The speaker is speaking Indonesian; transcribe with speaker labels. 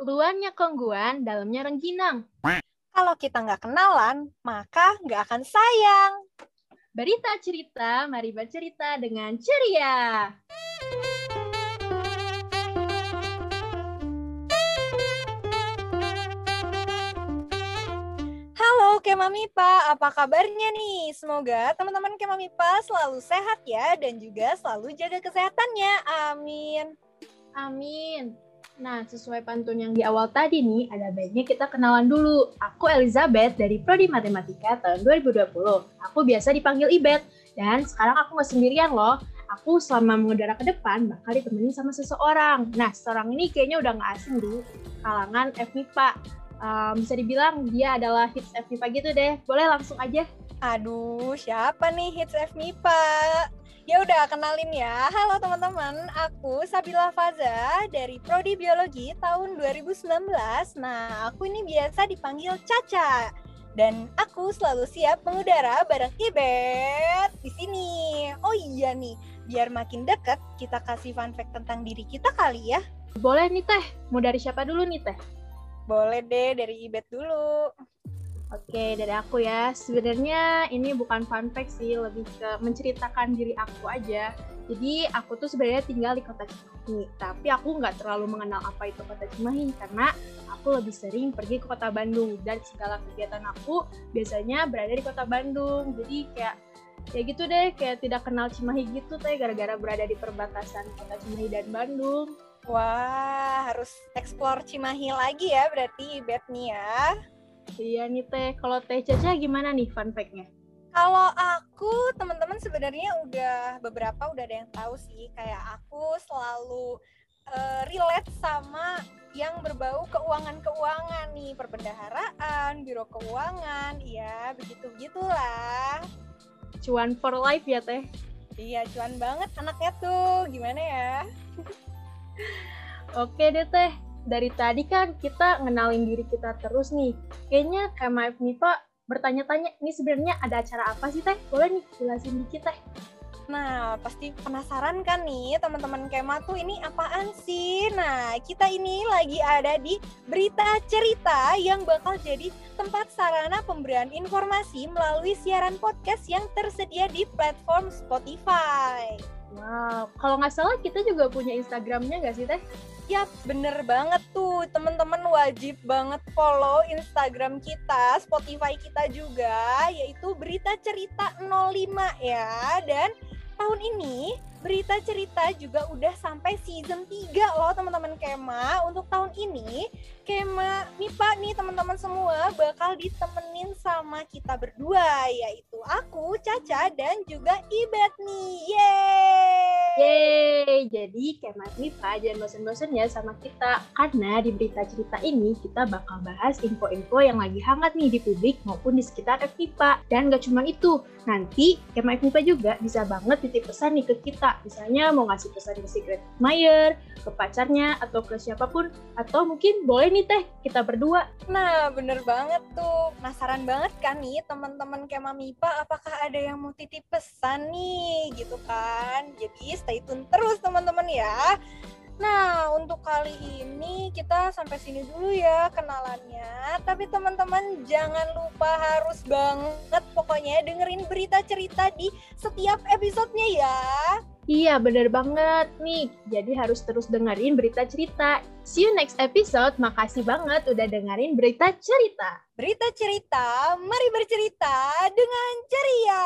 Speaker 1: Luarnya kongguan, dalamnya rengginang.
Speaker 2: Kalau kita nggak kenalan, maka nggak akan sayang.
Speaker 1: Berita cerita, mari bercerita dengan ceria.
Speaker 2: Halo Kemamipa, apa kabarnya nih? Semoga teman-teman Kemamipa selalu sehat ya dan juga selalu jaga kesehatannya. Amin.
Speaker 1: Amin. Nah, sesuai pantun yang di awal tadi nih, ada baiknya kita kenalan dulu. Aku Elizabeth dari Prodi Matematika tahun 2020. Aku biasa dipanggil Ibet. Dan sekarang aku nggak sendirian loh. Aku selama mengudara ke depan bakal ditemenin sama seseorang. Nah, seorang ini kayaknya udah nggak asing di kalangan FMIPA. Um, bisa dibilang dia adalah hits FMIPA gitu deh. Boleh langsung aja.
Speaker 2: Aduh, siapa nih hits FMIPA? Ya udah kenalin ya. Halo teman-teman, aku Sabila Faza dari Prodi Biologi tahun 2019. Nah, aku ini biasa dipanggil Caca. Dan aku selalu siap mengudara bareng Ibet di sini. Oh iya nih, biar makin deket kita kasih fun fact tentang diri kita kali ya.
Speaker 1: Boleh nih Teh. Mau dari siapa dulu nih Teh?
Speaker 2: Boleh deh dari Ibet dulu.
Speaker 1: Oke, dari aku ya. Sebenarnya ini bukan fun fact sih, lebih ke menceritakan diri aku aja. Jadi aku tuh sebenarnya tinggal di kota Cimahi, tapi aku nggak terlalu mengenal apa itu kota Cimahi karena aku lebih sering pergi ke kota Bandung dan segala kegiatan aku biasanya berada di kota Bandung. Jadi kayak ya gitu deh, kayak tidak kenal Cimahi gitu teh gara-gara berada di perbatasan kota Cimahi dan Bandung.
Speaker 2: Wah, harus explore Cimahi lagi ya berarti Ibet nih ya.
Speaker 1: Iya nih Teh, kalau Teh Caca gimana nih fun fact-nya?
Speaker 2: Kalau aku, teman-teman sebenarnya udah beberapa udah ada yang tahu sih. Kayak aku selalu uh, relate sama yang berbau keuangan-keuangan nih, perbendaharaan, biro keuangan, ya begitu gitulah.
Speaker 1: Cuan for life ya Teh?
Speaker 2: Iya, cuan banget anaknya tuh. Gimana ya?
Speaker 1: Oke deh Teh, dari tadi kan kita ngenalin diri kita terus nih. Kayaknya kayak nih Pak bertanya-tanya, ini sebenarnya ada acara apa sih Teh? Boleh nih jelasin dikit Teh.
Speaker 2: Nah, pasti penasaran kan nih teman-teman Kema tuh ini apaan sih? Nah, kita ini lagi ada di Berita Cerita yang bakal jadi tempat sarana pemberian informasi melalui siaran podcast yang tersedia di platform Spotify.
Speaker 1: Wow, kalau nggak salah kita juga punya Instagramnya nggak sih Teh?
Speaker 2: Yap, bener banget tuh. Teman-teman wajib banget follow Instagram kita, Spotify kita juga, yaitu Berita Cerita 05 ya. Dan tahun ini berita cerita juga udah sampai season 3 loh teman-teman Kema. Untuk tahun ini Kema MIPA nih teman-teman semua bakal ditemenin sama kita berdua yaitu aku, Caca dan juga Ibet nih. Yeay!
Speaker 1: Yeay! Jadi Kema MIPA jangan bosan-bosan ya sama kita karena di berita cerita ini kita bakal bahas info-info yang lagi hangat nih di publik maupun di sekitar FMIPA. Dan gak cuma itu, nanti Kema FMIPA juga bisa banget titip pesan nih ke kita Misalnya mau ngasih pesan ke secret admirer, ke pacarnya, atau ke siapa pun. Atau mungkin boleh nih teh, kita berdua.
Speaker 2: Nah, bener banget tuh. Penasaran banget kan nih teman-teman Kema MIPA, apakah ada yang mau titip pesan nih gitu kan. Jadi stay tune terus teman-teman ya. Nah, untuk kali ini kita sampai sini dulu ya kenalannya. Tapi teman-teman jangan lupa harus banget pokoknya dengerin berita cerita di setiap episodenya ya.
Speaker 1: Iya, bener banget nih. Jadi harus terus dengerin berita cerita. See you next episode. Makasih banget udah dengerin berita cerita.
Speaker 2: Berita cerita, mari bercerita dengan ceria.